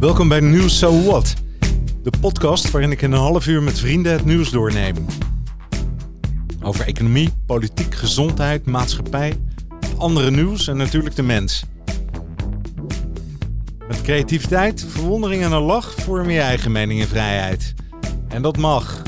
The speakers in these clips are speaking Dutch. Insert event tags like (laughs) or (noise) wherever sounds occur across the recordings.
Welkom bij Nieuws So What, de podcast waarin ik in een half uur met vrienden het nieuws doorneem. Over economie, politiek, gezondheid, maatschappij, andere nieuws en natuurlijk de mens. Met creativiteit, verwondering en een lach vorm je eigen mening en vrijheid. En dat mag.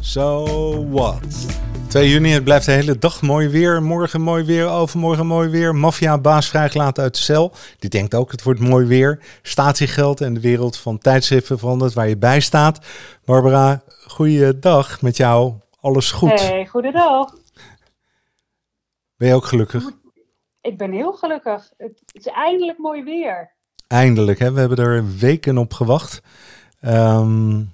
So what? 2 juni, het blijft de hele dag mooi weer. Morgen mooi weer, overmorgen mooi weer. Maffia-baas vrijgelaten uit de cel. Die denkt ook, het wordt mooi weer. Statiegeld en de wereld van tijdschriften verandert waar je bij staat. Barbara, goeiedag met jou. Alles goed? Hey, goedendag. Ben je ook gelukkig? Ik ben heel gelukkig. Het is eindelijk mooi weer. Eindelijk, hè? we hebben er weken op gewacht. Um,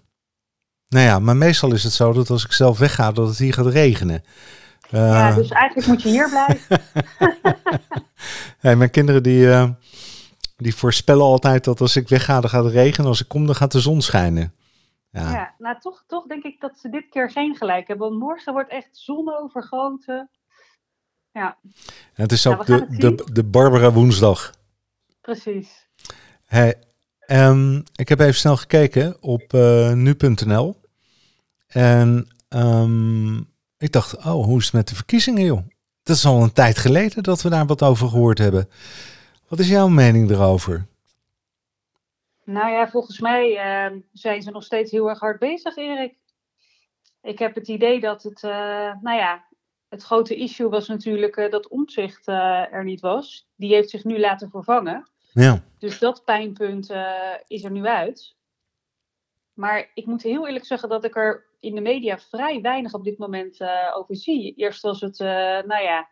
nou ja, maar meestal is het zo dat als ik zelf wegga, dat het hier gaat regenen. Uh, ja, dus eigenlijk moet je hier blijven. (laughs) hey, mijn kinderen die, uh, die voorspellen altijd dat als ik wegga, dan gaat het regenen. Als ik kom, dan gaat de zon schijnen. Ja, ja nou toch, toch denk ik dat ze dit keer geen gelijk hebben. Want morgen wordt echt zon overgoten. Ja. En het is ook de, de, de Barbara woensdag. Precies. Hey, um, ik heb even snel gekeken op uh, nu.nl. En um, ik dacht, oh, hoe is het met de verkiezingen, joh? Dat is al een tijd geleden dat we daar wat over gehoord hebben. Wat is jouw mening erover? Nou ja, volgens mij uh, zijn ze nog steeds heel erg hard bezig, Erik. Ik heb het idee dat het, uh, nou ja, het grote issue was natuurlijk uh, dat omzicht uh, er niet was. Die heeft zich nu laten vervangen. Ja. Dus dat pijnpunt is er nu uit. Maar ik moet heel eerlijk zeggen dat ik er in de media vrij weinig op dit moment uh, over zie. Eerst was het, uh, nou ja,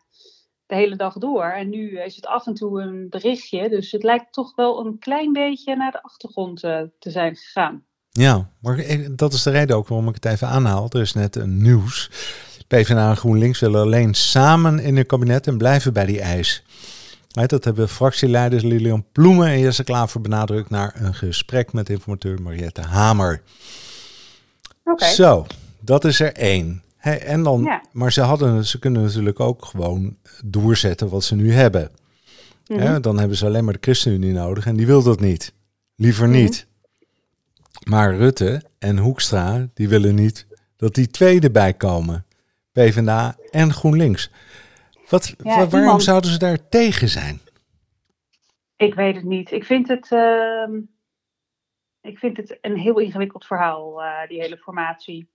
de hele dag door. En nu is het af en toe een berichtje. Dus het lijkt toch wel een klein beetje naar de achtergrond uh, te zijn gegaan. Ja, maar dat is de reden ook waarom ik het even aanhaal. Er is net een nieuws. PvdA en GroenLinks willen alleen samen in het kabinet en blijven bij die eis. Dat hebben fractieleiders Lilian Ploemen en Jesse Klaver benadrukt naar een gesprek met informateur Mariette Hamer. Okay. Zo, dat is er één. Hey, en dan, ja. Maar ze, hadden, ze kunnen natuurlijk ook gewoon doorzetten wat ze nu hebben. Mm -hmm. He, dan hebben ze alleen maar de ChristenUnie nodig en die wil dat niet. Liever mm -hmm. niet. Maar Rutte en Hoekstra, die willen niet dat die twee erbij komen. PvdA en GroenLinks. Wat, ja, waarom iemand... zouden ze daar tegen zijn? Ik weet het niet. Ik vind het, uh, ik vind het een heel ingewikkeld verhaal, uh, die hele formatie.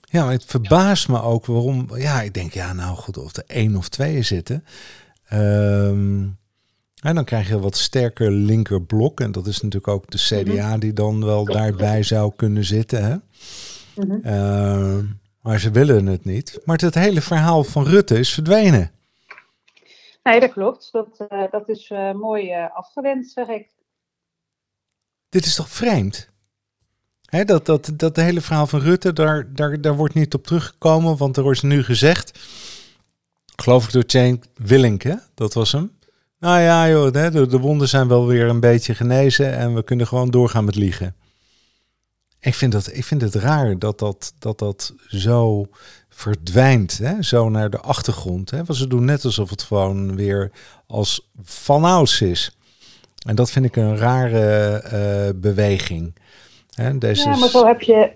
Ja, maar het verbaast me ook waarom. Ja, ik denk, ja, nou goed, of er één of twee zitten. Um, en dan krijg je een wat sterker linkerblok. En dat is natuurlijk ook de CDA mm -hmm. die dan wel daarbij zou kunnen zitten. Hè? Mm -hmm. uh, maar ze willen het niet. Maar het hele verhaal van Rutte is verdwenen. Nee, dat klopt. Dat, uh, dat is uh, mooi afgewend, zeg ik. Dit is toch vreemd? Hè, dat, dat, dat hele verhaal van Rutte, daar, daar, daar wordt niet op teruggekomen. Want er is nu gezegd, geloof ik door Jane Willink, hè? dat was hem. Nou ja, joh, de, de wonden zijn wel weer een beetje genezen en we kunnen gewoon doorgaan met liegen. Ik vind, dat, ik vind het raar dat dat, dat, dat zo verdwijnt, hè? zo naar de achtergrond. Hè? Want ze doen net alsof het gewoon weer als vanouds is. En dat vind ik een rare uh, beweging. Hè? Deze ja, maar zo heb je,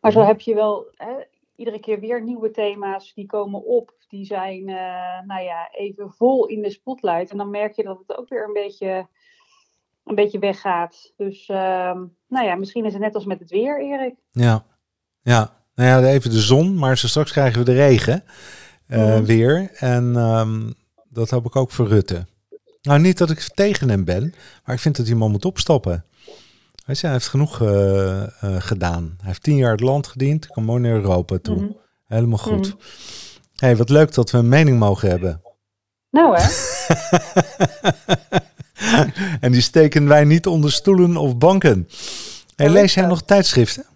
maar zo heb je wel hè, iedere keer weer nieuwe thema's die komen op. Die zijn uh, nou ja, even vol in de spotlight. En dan merk je dat het ook weer een beetje een beetje weggaat. Dus uh, nou ja, misschien is het net als met het weer, Erik. Ja, ja. Nou ja, even de zon, maar zo straks krijgen we de regen uh, mm. weer. En um, dat hoop ik ook voor Rutte. Nou, niet dat ik tegen hem ben, maar ik vind dat hij man moet opstappen. Hij heeft genoeg uh, uh, gedaan. Hij heeft tien jaar het land gediend, kan mooi naar Europa toe. Mm. Helemaal goed. Mm. hey, wat leuk dat we een mening mogen hebben. Nou hè. (laughs) en die steken wij niet onder stoelen of banken. Hey, lees jij nog tijdschriften?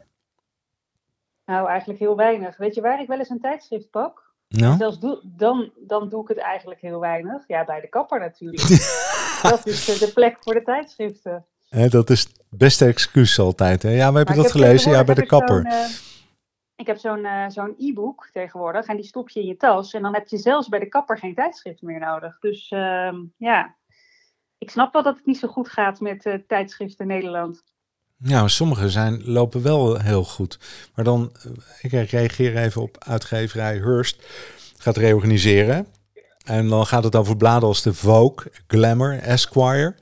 Nou, eigenlijk heel weinig. Weet je waar ik wel eens een tijdschrift pak? Nou? Zelfs doe, dan, dan doe ik het eigenlijk heel weinig. Ja, bij de kapper natuurlijk. (laughs) dat is de plek voor de tijdschriften. He, dat is het beste excuus altijd. Hè? Ja, we hebben dat gelezen. Ja, bij de kapper. Uh, ik heb zo'n uh, zo'n e-book tegenwoordig en die stop je in je tas. En dan heb je zelfs bij de kapper geen tijdschrift meer nodig. Dus uh, ja, ik snap wel dat het niet zo goed gaat met uh, tijdschriften in Nederland. Ja, sommige zijn, lopen wel heel goed. Maar dan, eh, ik reageer even op uitgeverij Hurst. Gaat reorganiseren. En dan gaat het over bladen als de Vogue, Glamour, Esquire.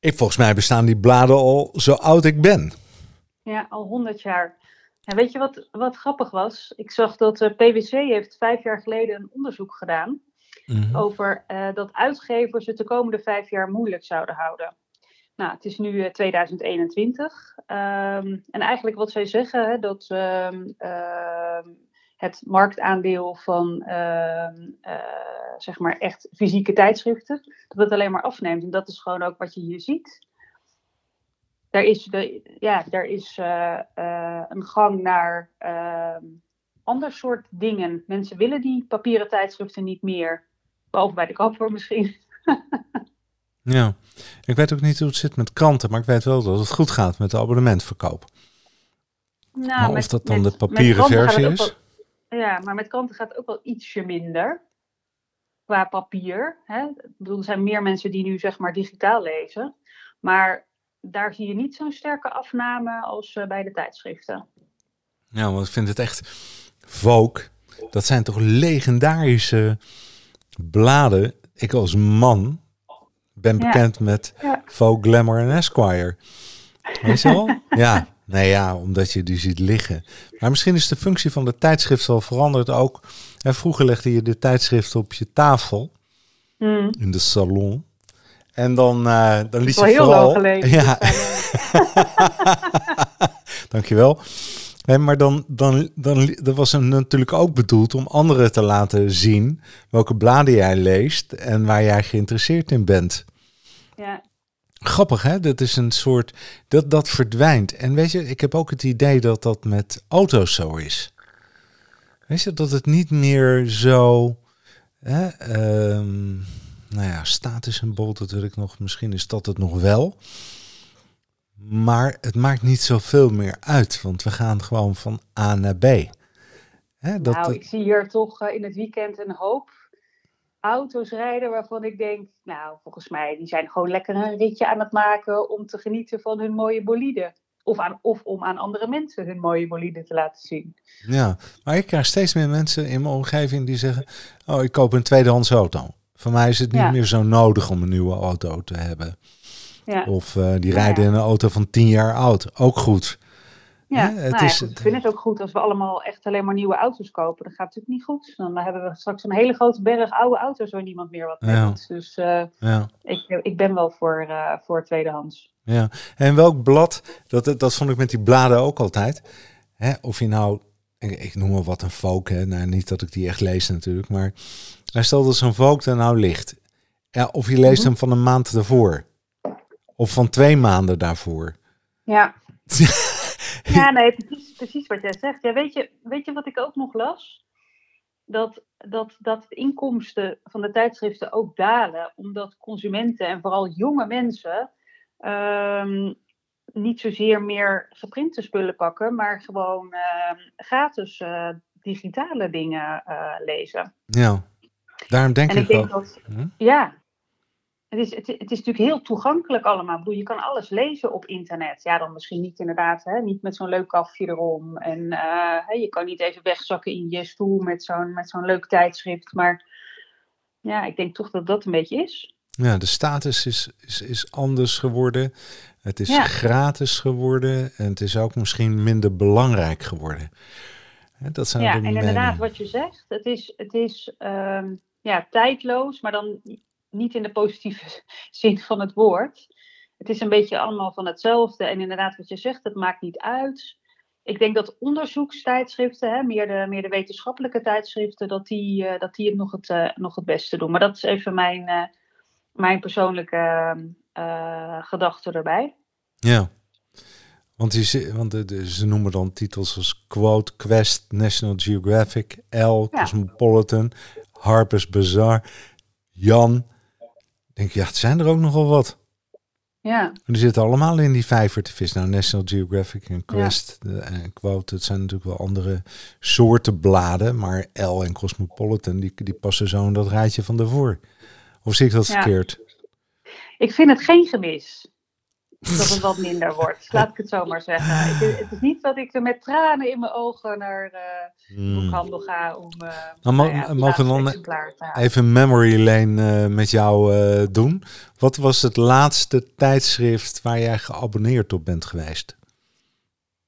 Ik, volgens mij bestaan die bladen al zo oud ik ben. Ja, al honderd jaar. En weet je wat, wat grappig was? Ik zag dat uh, eh, PwC heeft vijf jaar geleden een onderzoek gedaan mhm. over uh, dat uitgevers het de komende vijf jaar moeilijk zouden houden. Nou, het is nu 2021. Uh, um, en eigenlijk wat zij zeggen, hè, dat ehm, ehm, het marktaandeel van uh, zeg maar echt fysieke tijdschriften, dat het alleen maar afneemt. En dat is gewoon ook wat je hier ziet. Er is, de, ja, er is uh, een gang naar ander soort dingen. Mensen willen die papieren tijdschriften niet meer. Behalve bij de kapper misschien. (laughs) ja, ik weet ook niet hoe het zit met kranten, maar ik weet wel dat het goed gaat met de abonnementverkoop. Nou, maar of dat dan de papieren versie is? Ja, maar met kranten gaat het ook wel ietsje minder. Qua papier. Hè? Ik bedoel, er zijn meer mensen die nu zeg maar digitaal lezen. Maar daar zie je niet zo'n sterke afname als uh, bij de tijdschriften. Ja, want ik vind het echt Vogue. Dat zijn toch legendarische bladen. Ik als man ben bekend met ja. Vogue, Glamour en Esquire. Weet je wel? (laughs) ja, Nee, ja, omdat je die ziet liggen. Maar misschien is de functie van de tijdschrift wel veranderd ook. En vroeger legde je de tijdschrift op je tafel hmm. in de salon. En dan, uh, dan liet je heel vooral... Lang geleden, ja. (laughs) Dankjewel. Nee, maar dan, dan, dan dat was hem natuurlijk ook bedoeld om anderen te laten zien welke bladen jij leest en waar jij geïnteresseerd in bent. Ja. Grappig, hè? Dat is een soort. Dat, dat verdwijnt. En weet je, ik heb ook het idee dat dat met auto's zo is. Weet je, dat het niet meer zo. Hè, um, nou ja, statussymbool, dat wil ik nog. Misschien is dat het nog wel. Maar het maakt niet zoveel meer uit, want we gaan gewoon van A naar B. Dat, nou, ik zie hier toch uh, in het weekend een hoop auto's rijden waarvan ik denk, nou, volgens mij, die zijn gewoon lekker een ritje aan het maken om te genieten van hun mooie bolide. Of, aan, of om aan andere mensen hun mooie bolide te laten zien. Ja, maar ik krijg steeds meer mensen in mijn omgeving die zeggen, oh, ik koop een tweedehands auto. Voor mij is het niet meer zo nodig om een nieuwe auto te hebben. Ja. Of uh, die rijden in een auto van tien jaar oud. Ook goed. Ja, het nou is, ik vind het ook goed als we allemaal echt alleen maar nieuwe auto's kopen. Dat gaat natuurlijk niet goed. Dan hebben we straks een hele grote berg oude auto's waar niemand meer wat mee doet. Dus uh, ja. ik, ik ben wel voor, uh, voor tweedehands. Ja, en welk blad, dat, dat vond ik met die bladen ook altijd. Hè, of je nou, ik, noem maar wat een folk, hè. Nou, niet dat ik die echt lees natuurlijk, maar stel dat zo'n folk er nou ligt. Ja, of je leest mhm. hem van een maand daarvoor. Of van twee maanden daarvoor. Ja. (laughs) Ja, nee, precies, precies wat jij zegt. Ja, weet, je, weet je wat ik ook nog las? Dat, dat, dat de inkomsten van de tijdschriften ook dalen, omdat consumenten en vooral jonge mensen um, niet zozeer meer geprinte spullen pakken, maar gewoon uh, gratis uh, digitale dingen uh, lezen. Ja, daarom denk en ik, ik denk. Dat, hm? Ja, het is, het, het, is natuurlijk heel toegankelijk allemaal. Ik bedoel, je kan alles lezen op internet. Ja, dan misschien niet inderdaad, hè, niet met zo'n leuk kafje erom. En uh, je kan niet even wegzakken in je stoel met zo'n, met zo'n leuk tijdschrift. Maar ja, ik denk toch dat dat een beetje is. Ja, de status is, is, is anders geworden. Het is gratis geworden. En het is ook misschien minder belangrijk geworden. Dat zijn ja, en inderdaad, wat je zegt. Het is, het is um, ja, tijdloos, maar dan niet in de positieve (laughs) zin van het woord. Het is een beetje allemaal van hetzelfde. En inderdaad, wat je zegt, het maakt niet uit. Ik denk dat onderzoekstijdschriften, hè, meer, de, meer de wetenschappelijke tijdschriften, dat die, uh, dat die het nog het, uh, nog het beste doen. Maar dat is even mijn, uh, mijn persoonlijke gedachte erbij. Ja, want, die, want de, de, ze noemen dan titels als Quote, Quest, National Geographic, L, Cosmopolitan, Harper's Bazaar, Jan denk je, ja, het zijn er ook nogal wat. Ja. Die zitten allemaal in die vijver te vissen. Nou, National Geographic en Quest en Quote, het zijn natuurlijk wel andere soorten bladen. Maar L en Cosmopolitan, die, die passen zo in dat rijtje van daarvoor. Of zie ik dat verkeerd? Ik vind het geen gemis dat het wat minder wordt. (laughs) Laat ik het zo maar zeggen. Ik, het is niet dat ik er met tranen in mijn ogen naar uh, boekhandel ga om uh, nou, nou ja, mogen dan even memory lane uh, met jou doen. Wat was het laatste tijdschrift waar jij geabonneerd op bent geweest?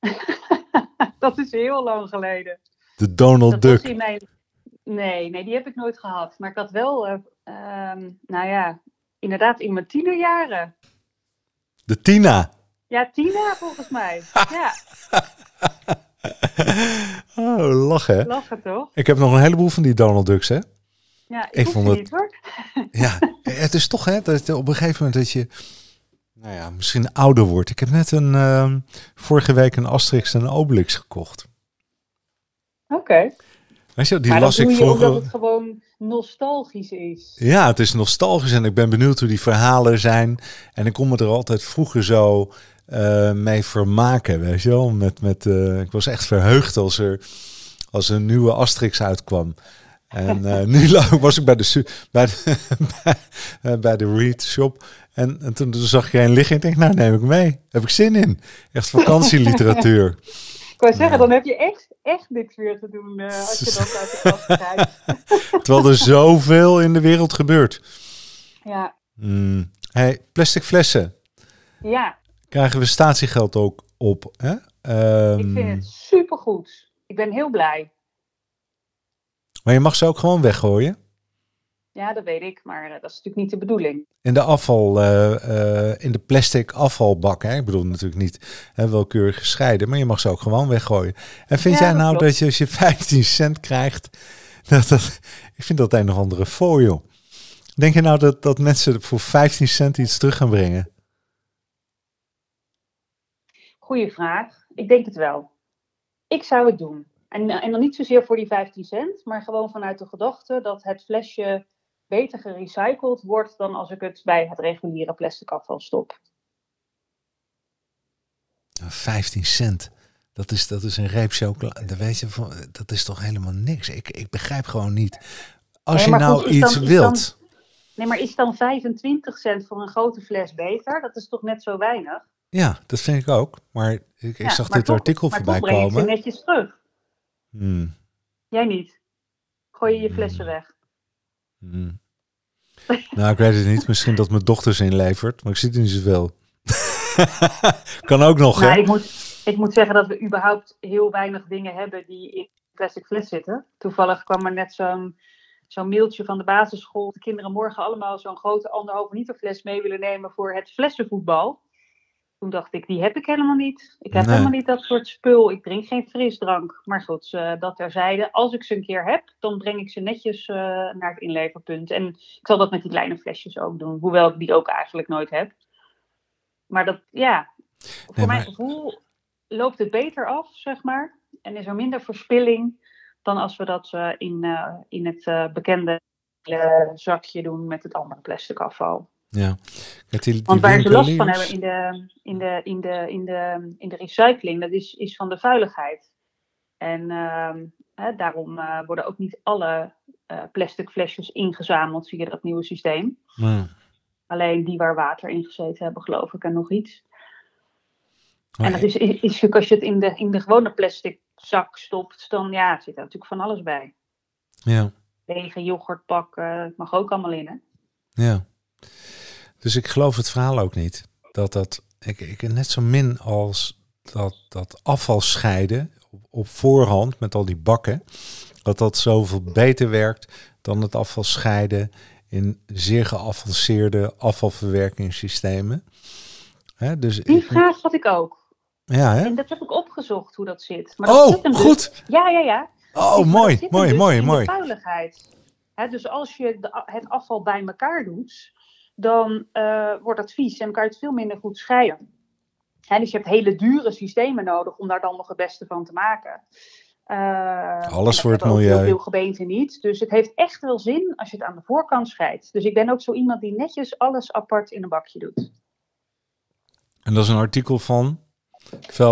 (laughs) dat is heel lang geleden. De Donald dat Duck. Was in mijn... Nee, nee, die heb ik nooit gehad. Maar ik had wel, um, nou ja, inderdaad in mijn tienerjaren. De Tina. Ja, Tina volgens mij. ja. (laughs) Oh, lachen. Lachen toch? Ik heb nog een heleboel van die Donald Ducks, hè? Ja, ik, ik vond het niet hoor. (laughs) ja, het is toch hè, dat op een gegeven moment dat je, nou ja, misschien ouder wordt. Ik heb net een, uh, vorige week een Asterix en een Obelix gekocht. Oké. Okay. Weet je, die maar las dat ik vroeger. omdat het gewoon nostalgisch is. Ja, het is nostalgisch en ik ben benieuwd hoe die verhalen zijn. En ik kon me er altijd vroeger zo uh, mee vermaken, weet je wel. Met, met, uh, ik was echt verheugd als er, als een nieuwe Asterix uitkwam. En uh, (laughs) nu was ik bij de, bij de, (laughs) bij, bij de Read Shop. En, en toen, toen zag ik een liggen en ik denk, nou neem ik mee. Heb ik zin in. Echt vakantieliteratuur. (laughs) ik wou zeggen, dan heb je echt, echt niks meer te doen uh, (laughs) als je dat uit de kast krijgt. (laughs) Terwijl er zoveel in de wereld gebeurt. Ja. Mm. Hey, plastic flessen. Ja. Krijgen we statiegeld ook op? Hè? Um, ik vind het supergoed. Ik ben heel blij. Maar je mag ze ook gewoon weggooien? Ja, dat weet ik, maar uh, dat is natuurlijk niet de bedoeling. In de afval, uh, uh, in de plastic afvalbak, hè? ik bedoel natuurlijk niet hè, welkeurig gescheiden, maar je mag ze ook gewoon weggooien. En vind Ja, jij nou dat je als je (laughs) 15 cent krijgt, dat, dat, ik vind dat een of andere joh. Denk je nou dat, dat mensen voor 15 cent iets terug gaan brengen? Goeie vraag. Ik denk het wel. Ik zou het doen. En, en dan niet zozeer voor die 15 cent, maar gewoon vanuit de gedachte dat het flesje beter gerecycled wordt dan als ik het bij het reguliere plastic afval stop. 15 cent. Dat is, dat is een reep chocolade. Dat, weet je, dat is toch helemaal niks. Ik, ik begrijp gewoon niet. Als Nee, je maar nou goed, iets dan- wilt. Nee, maar is dan 25 cent voor een grote fles beter? Dat is toch net zo weinig? Ja, dat vind ik ook. Maar ik, ik Ja, zag maar dit toch- artikel maar voorbij komen. ze netjes terug. Hmm, Jij niet. Gooi je je flessen weg. Hmm. nou, ik weet het niet. Misschien dat mijn dochter ze inlevert. Maar ik zie het niet zoveel. (laughs) kan ook nog, Nou, ik moet, ik moet zeggen dat we überhaupt heel weinig dingen hebben die in plastic fles zitten. Toevallig kwam er net zo'n zo'n mailtje van de basisschool. De kinderen morgen allemaal zo'n grote anderhalve liter fles mee willen nemen voor het flessenvoetbal. Toen dacht ik, die heb ik helemaal niet. Ik heb Nee. helemaal niet dat soort spul. Ik drink geen frisdrank. Maar goed, eh, dat terzijde. Als ik ze een keer heb, dan breng ik ze netjes eh, naar het inleverpunt. En ik zal dat met die kleine flesjes ook doen. Hoewel ik die ook eigenlijk nooit heb. Maar dat, ja, voor mijn maar- gevoel loopt het beter af, zeg maar. En is er minder verspilling dan als we dat eh, in, eh, in het bekende zakje doen met het andere plastic afval. Ja. Kijk, die, die Want waar ze last van hebben in de, in de, in de, in de, in de recycling, dat is, is van de vuiligheid. En ehm, hè, daarom eh, worden ook niet alle eh, plastic flesjes ingezameld via dat nieuwe systeem. Ja. Alleen die waar water in gezeten hebben, geloof ik, en nog iets. Maar En dat is, is, is als je het in de, in de gewone plastic zak stopt, dan ja, zit er natuurlijk van alles bij. Ja, Lege yoghurtpak, eh, mag ook allemaal in, hè? ja. Dus ik geloof het verhaal ook niet. Dat dat, ik, ik net zo min als dat, dat afval scheiden op, op voorhand met al die bakken, dat dat zoveel beter werkt dan het afval scheiden in zeer geavanceerde afvalverwerkingssystemen. Hè, dus Die ik- vraag had ik ook. ja, hè? En dat heb ik opgezocht, hoe dat zit. Maar dat Oh, zit hem dus- goed. Ja, ja, ja. Oh, dat mooi, mooi, dus mooi, de mooi. vuiligheid. Hè, dus als je de, het afval bij elkaar doet, dan eh, wordt het vies en kan je het veel minder goed scheiden. Hè, dus je hebt hele dure systemen nodig om daar dan nog het beste van te maken. Eh, Alles voor het milieu. Heel veel gemeenten niet. Dus het heeft echt wel zin als je het aan de voorkant scheidt. Dus ik ben ook zo iemand die netjes alles apart in een bakje doet. En dat is een artikel van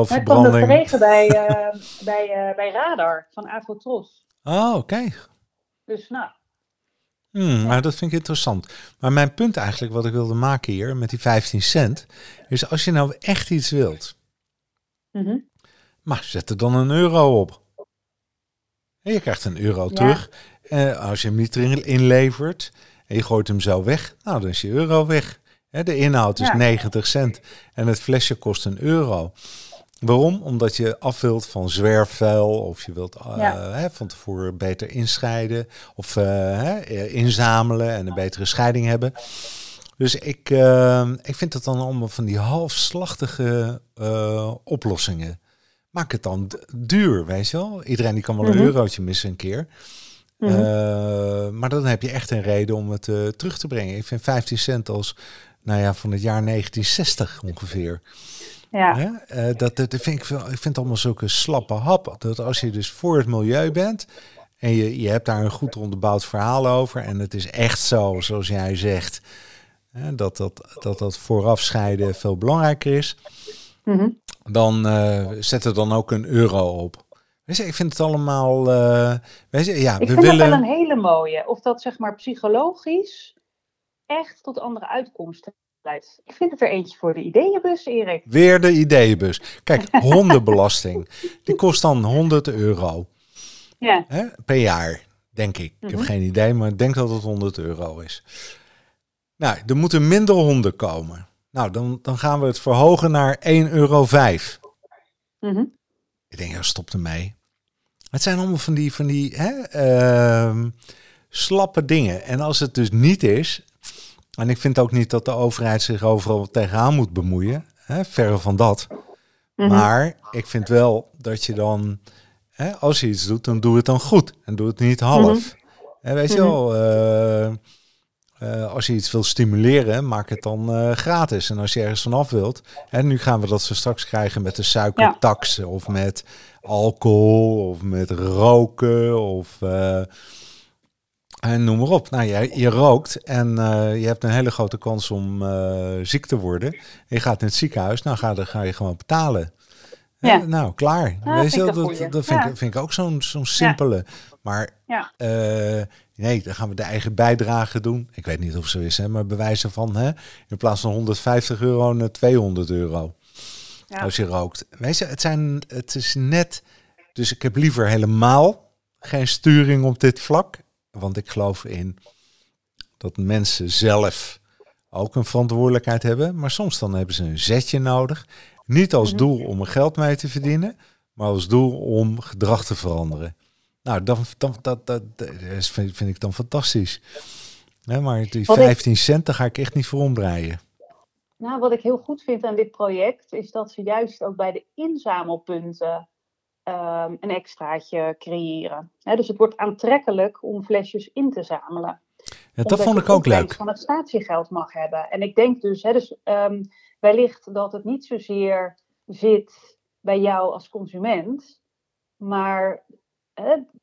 Maar ik kwam dat bij, eh, bij, eh, bij Radar van Avotros. Oh, oké. Dus nou, Hmm, nou, dat vind ik interessant. Maar mijn punt eigenlijk, wat ik wilde maken hier met die 15 cent, is als je nou echt iets wilt, maar zet er dan een euro op. En je krijgt een euro Ja. terug. En als je hem niet erin inlevert en je gooit hem zo weg, nou dan is je euro weg. De inhoud is Ja. 90 cent en het flesje kost een euro. Waarom? Omdat je af wilt van zwerfvuil of je wilt eh, Ja. hè, van tevoren beter inscheiden of eh, hè, inzamelen en een betere scheiding hebben. Dus ik, eh, ik vind het dan allemaal van die halfslachtige oplossingen. Maak het dan duur, weet je wel. Iedereen die kan wel een Mhm. eurotje missen een keer. Mhm. Maar dan heb je echt een reden om het terug te brengen. Ik vind 15 cent als, nou ja, van het jaar 1960 ongeveer. Ja. Hè? Eh, dat, dat vind ik, ik vind het allemaal zulke slappe hap. Dat als je dus voor het milieu bent en je, je hebt daar een goed onderbouwd verhaal over en het is echt zo, zoals jij zegt, hè, dat, dat, dat dat vooraf scheiden veel belangrijker is, Mhm. dan eh, zet er dan ook een euro op. Weet je, ik vind het allemaal, eh, weet je, ja, Ik we vind willen... dat wel een hele mooie. Of dat zeg maar psychologisch echt tot andere uitkomsten Ik vind het er eentje voor de ideeënbus, Erik. Weer de ideeënbus. Kijk, hondenbelasting. Die kost dan 100 euro Ja. hè, per jaar, denk ik. Ik heb Mhm. geen idee, maar ik denk dat het 100 euro is. Nou, er moeten minder honden komen. Nou, dan, dan gaan we het verhogen naar 1,05 euro. Mhm. Ik denk, ja, stop ermee. Het zijn allemaal van die, van die hè, ehm, slappe dingen. En als het dus niet is, en ik vind ook niet dat de overheid zich overal tegenaan moet bemoeien, hè, verre van dat. Mhm. Maar ik vind wel dat je dan, hè, als je iets doet, dan doe het dan goed. En doe het niet half. En weet je Mhm. wel, eh, eh, als je iets wil stimuleren, maak het dan eh, gratis. En als je ergens vanaf wilt, en nu gaan we dat zo straks krijgen met de suikertax of met alcohol of met roken of en noem maar op. Nou, je, je rookt en eh, je hebt een hele grote kans om eh, ziek te worden. Je gaat in het ziekenhuis, nou ga, dan ga je gewoon betalen. Ja. nou, klaar. Ja, Weet je dat, dat vind, Ja. ik, vind ik ook zo'n zo'n simpele. Maar Ja. eh, nee, dan gaan we de eigen bijdrage doen. Ik weet niet of zo is, hè, maar bewijzen van hè, in plaats van 150 euro naar 200 euro. Als je rookt. Weet je, het, zijn, het is net. Dus ik heb liever helemaal geen sturing op dit vlak. Want ik geloof in dat mensen zelf ook een verantwoordelijkheid hebben. Maar soms dan hebben ze een zetje nodig. Niet als Mhm. doel om er geld mee te verdienen, maar als doel om gedrag te veranderen. Nou, dan, dan, dat, dat, dat vind, vind ik dan fantastisch. Maar die Wat ik- 15 cent, daar ga ik echt niet voor omdraaien. Nou, wat ik heel goed vind aan dit project is dat ze juist ook bij de inzamelpunten ehm, een extraatje creëren. Dus het wordt aantrekkelijk om flesjes in te zamelen. Ja, dat vond ik ook leuk. van het statiegeld mag hebben. En ik denk dus, dus ehm, wellicht dat het niet zozeer zit bij jou als consument, maar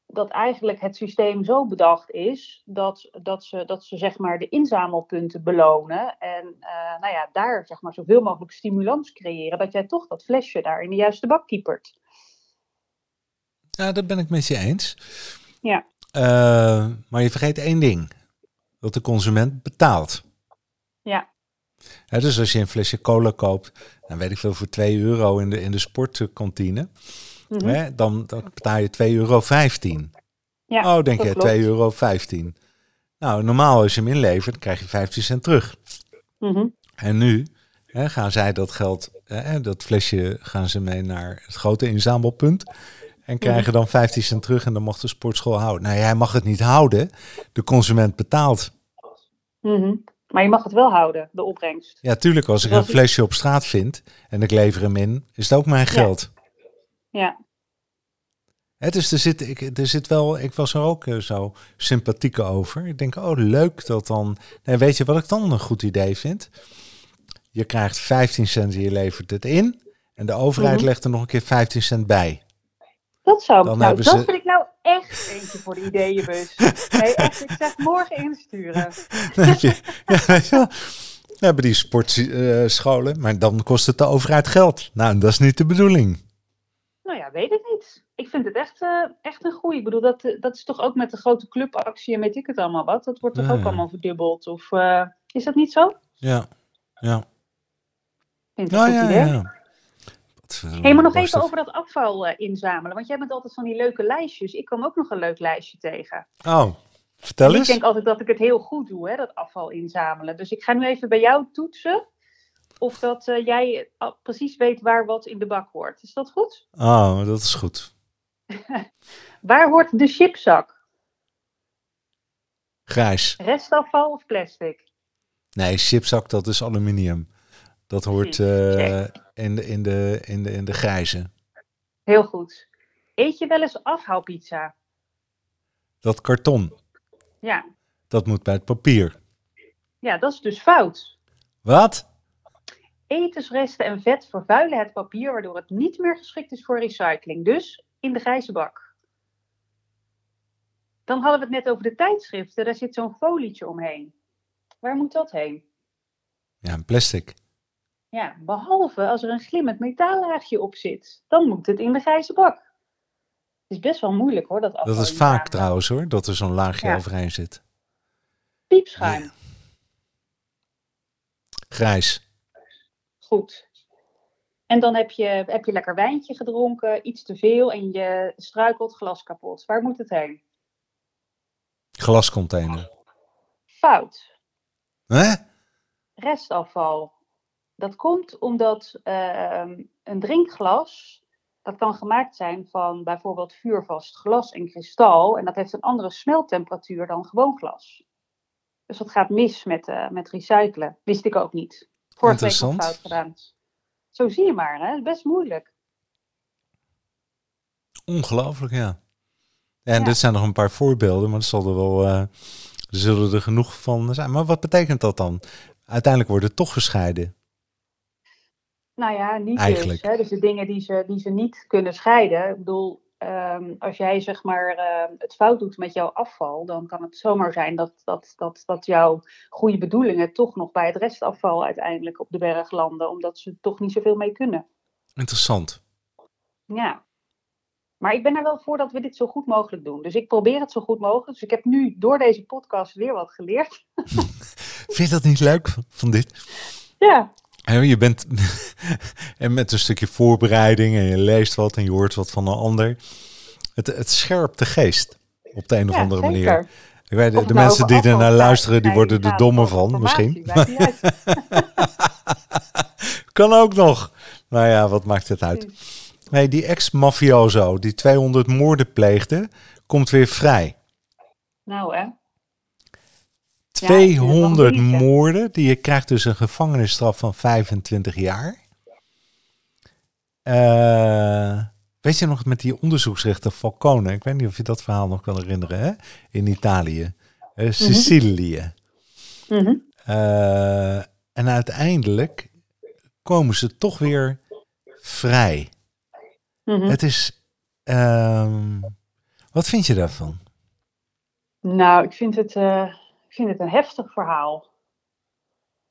dat eigenlijk het systeem zo bedacht is dat, dat, ze, dat ze zeg maar de inzamelpunten belonen en eh, nou ja, daar zeg maar zoveel mogelijk stimulans creëren dat jij toch dat flesje daar in de juiste bak kiepert. Ja, dat ben ik met je eens. Ja. Eh, maar je vergeet één ding. Dat de consument betaalt. Ja. Hè, dus als je een flesje cola koopt, dan weet ik veel, voor 2 euro in de, in de sportkantine. Mhm. Dan, dan betaal je 2,15 euro. Ja, oh, denk je, klopt. 2,15 euro. Nou, normaal als je hem inlevert, dan krijg je 15 cent terug. Mhm. En nu hè, gaan zij dat geld, hè, dat flesje, gaan ze mee naar het grote inzamelpunt. En krijgen dan 15 cent terug en dan mag de sportschool houden. Nou, jij mag het niet houden. De consument betaalt. Mhm. Maar je mag het wel houden, de opbrengst. Ja, tuurlijk, als ik een flesje op straat vind en ik lever hem in, is het ook mijn geld. Ja. Hè, dus er zit, ik, er zit wel, ik was er ook eh, zo sympathiek over. Ik denk, oh leuk dat dan. Nee, weet je wat ik dan een goed idee vind? Je krijgt 15 cent en je levert het in. En de overheid Mhm. legt er nog een keer 15 cent bij. Dat zou, Dan nou, dat ze- vind ik nou echt eentje voor de ideeënbus. (laughs) Nee, echt, ik zeg morgen insturen. (laughs) Je, ja. Dan hebben die sportscholen, maar dan kost het de overheid geld. Nou, dat is niet de bedoeling. Nou ja, weet ik niet. Ik vind het echt, eh, echt een goeie. Ik bedoel, dat, eh, dat is toch ook met de grote clubactie en weet ik het allemaal wat. Dat wordt toch Ja, ook allemaal verdubbeld? Of eh, is dat niet zo? Ja, ja. Vind ik Ja, idee. ja. Voor Hey, maar nog even dat? over dat afval eh, inzamelen. Want jij bent altijd van die leuke lijstjes. Ik kwam ook nog een leuk lijstje tegen. Oh, vertel En ik eens. denk altijd dat ik het heel goed doe, hè, dat afval inzamelen. Dus ik ga nu even bij jou toetsen of dat eh, jij precies weet waar wat in de bak hoort. Is dat goed? Oh, dat is goed. (laughs) Waar hoort de chipzak? Grijs. Restafval of plastic? Nee, chipzak, dat is aluminium. Dat hoort eh, in, de, in, de, in, de, in de grijze. Heel goed. Eet je wel eens afhaalpizza? Dat karton, Ja. dat moet bij het papier. ja, dat is dus fout. Wat? Etensresten en vet vervuilen het papier, waardoor het niet meer geschikt is voor recycling. Dus in de grijze bak. Dan hadden we het net over de tijdschriften. Daar zit zo'n folietje omheen. Waar moet dat heen? Ja, een plastic. Ja, behalve als er een glimmend metallaagje op zit. Dan moet het in de grijze bak. Het is best wel moeilijk hoor, dat Dat is vaak trouwens hoor, dat er zo'n laagje Ja. overheen zit. Piepschuim. Ja. Grijs. Goed. En dan heb je, heb je lekker wijntje gedronken, iets te veel en je struikelt glas kapot. Waar moet het heen? Glascontainer. Fout. Hè? Restafval. Dat komt omdat ehm, een drinkglas, dat kan gemaakt zijn van bijvoorbeeld vuurvast glas en kristal. En dat heeft een andere smelttemperatuur dan gewoon glas. Dus dat gaat mis met, eh, met recyclen. Wist ik ook niet. Vorige week nog Interessant. fout gedaan. Zo zie je maar, hè? Best moeilijk. Ongelooflijk, ja. En Ja. dit zijn nog een paar voorbeelden, maar er zal er wel, eh, er zullen er genoeg van zijn. Maar wat betekent dat dan? Uiteindelijk wordt het toch gescheiden. Nou ja, niet Eigenlijk. dus. Hè? Dus de dingen die ze, die ze niet kunnen scheiden. Ik bedoel, ehm, als jij zeg maar ehm, het fout doet met jouw afval, dan kan het zomaar zijn dat, dat, dat, dat jouw goede bedoelingen toch nog bij het restafval uiteindelijk op de berg landen, omdat ze toch niet zoveel mee kunnen. Interessant. Ja. Maar ik ben er wel voor dat we dit zo goed mogelijk doen. Dus ik probeer het zo goed mogelijk. Dus ik heb nu door deze podcast weer wat geleerd. (laughs) Vind je dat niet leuk van dit? Ja, Je bent (laughs) en met een stukje voorbereiding en je leest wat en je hoort wat van een ander. Het, het scherpt de geest op de een of ja andere zeker. manier. Ik weet, de nou mensen die er naar luisteren, die worden er gaat domme over van misschien. (laughs) kan ook nog. Nou ja, wat maakt het uit? Nee, die ex-mafioso die 200 moorden pleegde, komt weer vrij. Nou hè. 200 niet, hè? moorden. Die je krijgt dus een gevangenisstraf van 25 jaar. Eh, weet je nog met die onderzoeksrechter Falcone? Ik weet niet of je dat verhaal nog kan herinneren. Hè? In Italië. Eh, Sicilië. Mhm. Eh, en uiteindelijk komen ze toch weer vrij. Mhm. Het is. ehm, wat vind je daarvan? Nou, ik vind, het, vind het een heftig verhaal.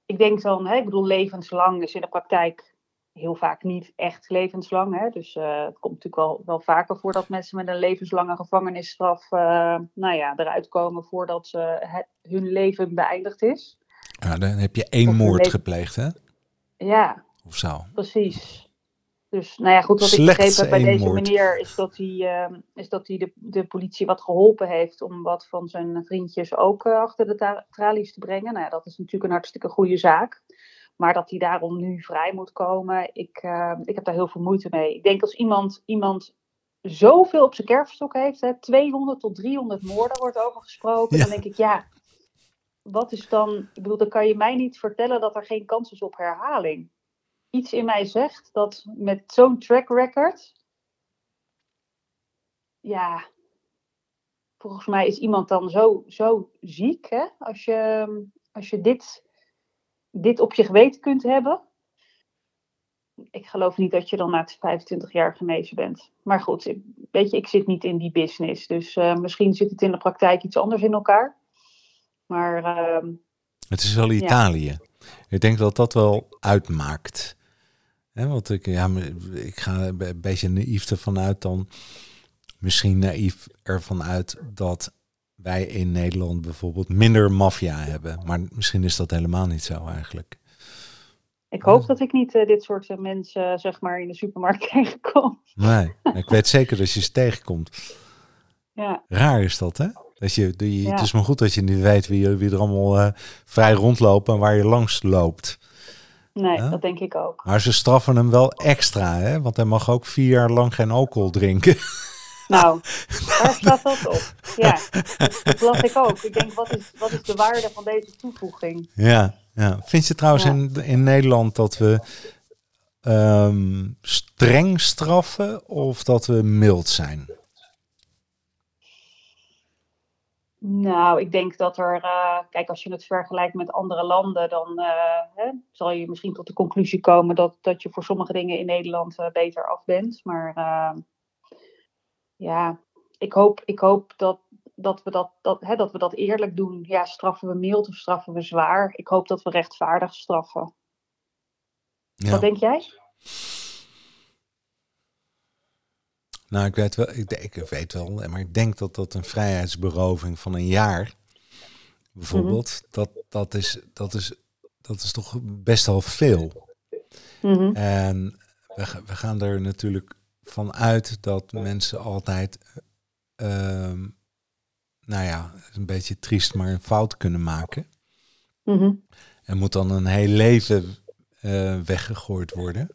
Ik denk dan, hè, ik bedoel, levenslang is in de praktijk heel vaak niet echt levenslang. Hè? Dus eh, het komt natuurlijk wel, wel vaker voor dat mensen met een levenslange gevangenisstraf eh, nou ja, eruit komen voordat ze het- hun leven beëindigd is. Ja, dan heb je één Of moord gepleegd, hè? Ja, Of zo. precies. Dus nou ja, goed, wat Slechts ik begrepen heb bij deze moord. meneer is dat hij, eh, is dat hij de, de politie wat geholpen heeft om wat van zijn vriendjes ook eh, achter de tralies te brengen. Nou ja, dat is natuurlijk een hartstikke goede zaak. Maar dat hij daarom nu vrij moet komen, ik, eh, ik heb daar heel veel moeite mee. Ik denk als iemand, iemand zoveel op zijn kerfstok heeft, hè, 200 tot 300 moorden wordt over gesproken, Ja. dan denk ik ja, wat is dan, ik bedoel, dan kan je mij niet vertellen dat er geen kans is op herhaling iets in mij zegt dat met zo'n track record. Ja, volgens mij is iemand dan zo, zo ziek, hè? Als je, als je dit, dit op je geweten kunt hebben. Ik geloof niet dat je dan na 25 jaar genezen bent. Maar goed, ik- weet je, ik zit niet in die business. Dus eh, misschien zit het in de praktijk iets anders in elkaar. Maar ehm, Het is wel Italië. Ik denk dat dat wel uitmaakt. Want ik, ja, ik ga een beetje naïef ervan uit dan. Misschien naïef ervan uit dat wij in Nederland bijvoorbeeld minder maffia hebben. Maar misschien is dat helemaal niet zo eigenlijk. Ik hoop dat ik niet uh, dit soort mensen zeg maar in de supermarkt (laughs) tegenkom. Nee, ik weet zeker dat je ze tegenkomt. Ja. Raar is dat, hè? Dat je, je ja. Het is maar goed dat je niet weet wie, wie er allemaal uh, vrij rondlopen en waar je langs loopt. Nee, ja? dat denk ik ook. Maar ze straffen hem wel extra, hè? Want hij mag ook vier jaar lang geen alcohol drinken. (laughs) Nou, (laughs) daar staat dat op. Ja, dat (laughs) las ik ook. Ik denk, wat is, wat is de waarde van deze toevoeging? Ja, ja. Vind je trouwens ja. in, in Nederland dat we um, streng straffen of dat we mild zijn? Nou, ik denk dat er, uh, kijk, als je het vergelijkt met andere landen, dan uh, hè, zal je misschien tot de conclusie komen dat, dat je voor sommige dingen in Nederland uh, beter af bent. Maar ja, ik hoop, ik hoop dat, dat, we dat, dat, hè, dat we dat eerlijk doen. Ja, straffen we mild of straffen we zwaar? Ik hoop dat we rechtvaardig straffen. Ja. Wat denk jij? Nou, ik weet wel, ik, ik, weet wel, maar ik denk dat dat een vrijheidsberoving van een jaar, bijvoorbeeld, mm -hmm. dat, dat, is, dat, is, dat is toch best wel veel. Mm -hmm. En we, we gaan er natuurlijk vanuit dat mensen altijd, uh, nou ja, een beetje triest, maar een fout kunnen maken. Mm -hmm. En moet dan een heel leven uh, weggegooid worden.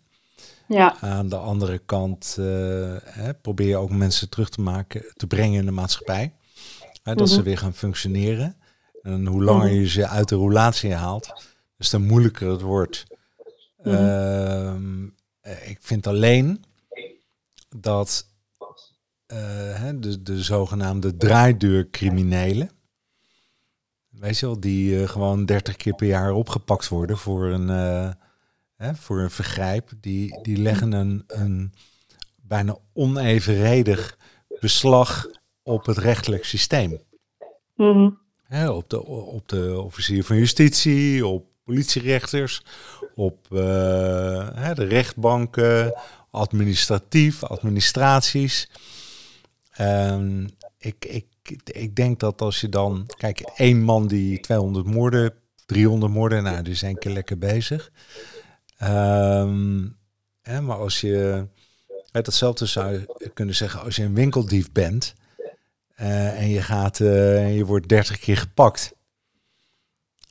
Ja. Aan de andere kant uh, hè, probeer je ook mensen terug te maken, te brengen in de maatschappij. Hè, dat mm -hmm. ze weer gaan functioneren. En hoe langer je ze uit de roulatie haalt, dus te moeilijker het wordt. Mm -hmm. uh, ik vind alleen dat uh, de, de zogenaamde draaideurcriminelen, weet je wel, die uh, gewoon 30 keer per jaar opgepakt worden voor een, hè, voor een vergrijp, die, die leggen een, een bijna onevenredig beslag op het rechtelijk systeem. Mm -hmm. Hè, op, de, op de officier van justitie, op politierechters, op hè, de rechtbanken, administratief, administraties. Um, ik, ik, ik denk dat als je dan, kijk, één man die 200 moorden, 300 moorden, nou, die zijn een keer lekker bezig. Um, hè, maar als je, datzelfde zou je kunnen zeggen, als je een winkeldief bent uh, en je gaat, uh, je wordt 30 keer gepakt.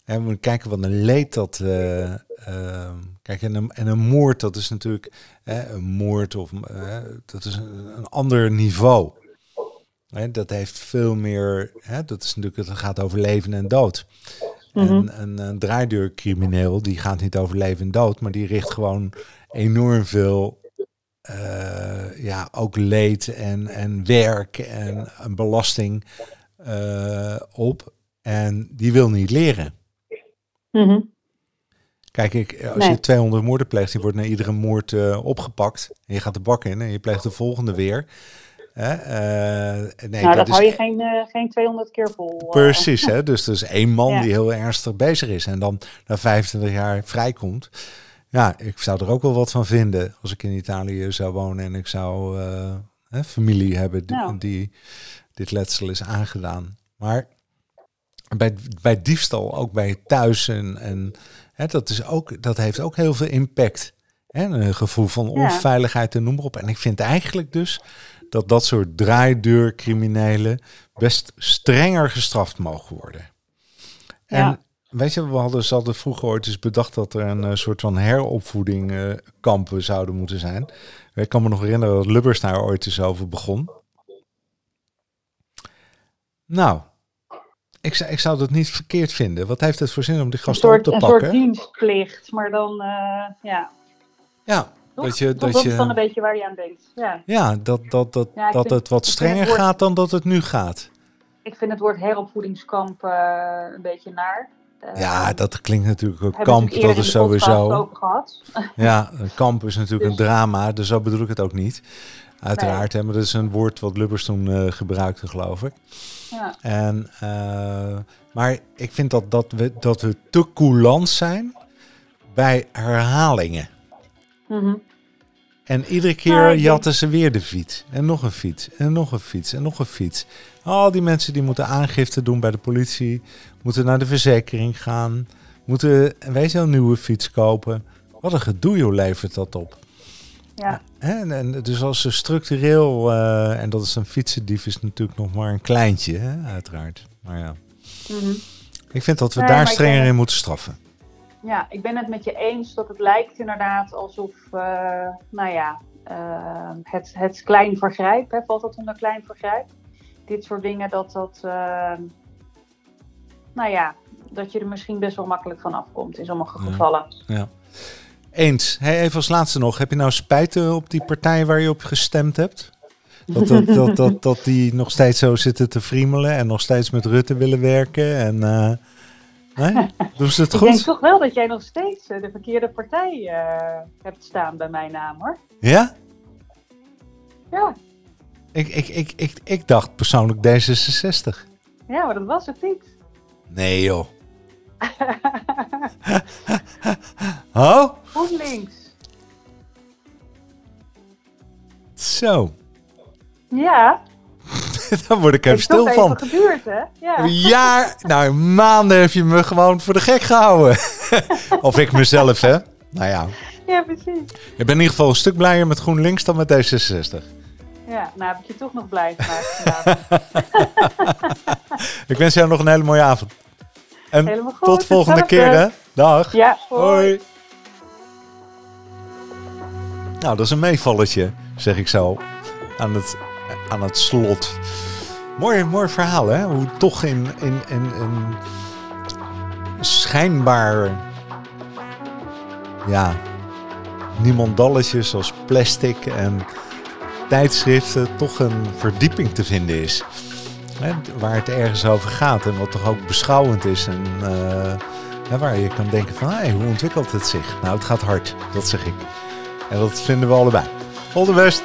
En we moeten kijken wat een leed dat. Uh, uh, kijk, en een, en een moord, dat is natuurlijk een moord of dat is een, ander niveau. Dat heeft veel meer. Dat is natuurlijk, het gaat over leven en dood. Mm -hmm. En een, een draaideurcrimineel, die gaat niet over leven en dood, maar die richt gewoon enorm veel. ja, ook leed en, en werk en, en belasting op. En die wil niet leren. Mm -hmm. Kijk, ik, als nee. je 200 moorden pleegt, je wordt na iedere moord uh, opgepakt. En je gaat de bak in en je pleegt de volgende weer. Uh, nee, nou, dat, hou je geen, uh, geen 200 keer vol. Precies, hè? dus er is één man (laughs) ja. die heel ernstig bezig is. En dan na 25 jaar vrijkomt. Ja, ik zou er ook wel wat van vinden als ik in Italië zou wonen en ik zou hè, familie hebben die, nou. die dit letsel is aangedaan. Maar bij, bij diefstal, ook bij thuis en, en hè, dat, is ook, dat heeft ook heel veel impact. Hè, een gevoel van onveiligheid en noem maar op. En ik vind eigenlijk dus dat dat soort draaideurcriminelen best strenger gestraft mogen worden. En ja. weet je, we hadden, ze hadden vroeger ooit eens bedacht dat er een uh, soort van heropvoeding uh, kampen zouden moeten zijn. Ik kan me nog herinneren dat Lubbers daar ooit eens over begon. Nou, ik, ik zou dat niet verkeerd vinden. Wat heeft het voor zin om die gasten soort, op te een pakken? Een soort dienstplicht, maar dan, uh, ja. Ja, dat je... Dat, dat je, is dan een beetje waar je aan denkt, ja. Ja, dat, dat, dat, ja, dat vind, het wat strenger het woord, gaat dan dat het nu gaat. Ik vind het woord heropvoedingskamp uh, een beetje naar. Uh, ja, dat klinkt natuurlijk ook kamp, dat is sowieso... (laughs) Ja, een kamp is natuurlijk een drama, dus zo bedoel ik het ook niet. Uiteraard, nee. hè, maar dat is een woord wat Lubbers toen uh, gebruikte, geloof ik. Ja. En, maar ik vind dat, dat, we, dat we te coulant zijn bij herhalingen. Mhm. En iedere keer Nou, jatten ze weer de fiets. En nog een fiets. En nog een fiets. En nog een fiets. Al die mensen die moeten aangifte doen bij de politie. Moeten naar de verzekering gaan. Moeten wij een nieuwe fiets kopen. Wat een gedoe joh, levert dat op. Ja. En, en dus als ze structureel... eh, en dat is een fietsendief is natuurlijk nog maar een kleintje, hè, uiteraard. Maar ja, Mhm. ik vind dat we Nee, daar strenger denk- in moeten straffen. Ja, ik ben het met je eens dat het lijkt inderdaad alsof, eh, nou ja, eh, het, het klein vergrijp, hè, valt dat onder klein vergrijp? Dit soort dingen, dat dat, eh, nou ja, dat je er misschien best wel makkelijk van afkomt in sommige Ja. gevallen. Eens. Hey, even als laatste nog. Heb je nou spijt op die partij waar je op gestemd hebt? Dat, dat, dat, dat, dat die nog steeds zo zitten te friemelen en nog steeds met Rutte willen werken. En, nee? (laughs) Doen ze het Ik denk goed? toch wel dat jij nog steeds eh, de verkeerde partij eh, hebt staan bij mijn naam, hoor. Ja? Ja, Ik, ik, ik, ik, ik dacht persoonlijk D66. ja maar dat was het niet. Nee joh. (laughs) Oh? GroenLinks. Zo. Ja, (laughs) Daar word ik even heeft stil van. even geduurd, hè? Ja. Jaar, nou maanden heb je me gewoon voor de gek gehouden. (laughs) of ik mezelf, hè? Nou ja, ja, precies. ik ben in ieder geval een stuk blijer met GroenLinks dan met D66. Ja, nou heb ik je toch nog blij gemaakt. (laughs) Ik wens jou nog een hele mooie avond. En Helemaal goed. tot volgende hetzelfde. keer, hè? Dag. Ja, hoi. Hoi. Nou, dat is een meevalletje, zeg ik zo. Aan het, aan het slot. Mooi, mooi verhaal, hè? Hoe toch in, in, in, in schijnbaar... Ja, niemandalletjes als plastic en tijdschriften toch een verdieping te vinden is. Hè, waar het ergens over gaat en wat toch ook beschouwend is. En eh, waar je kan denken van, hey, hoe ontwikkelt het zich? Nou, het gaat hard, dat zeg ik. En dat vinden we allebei. All the best!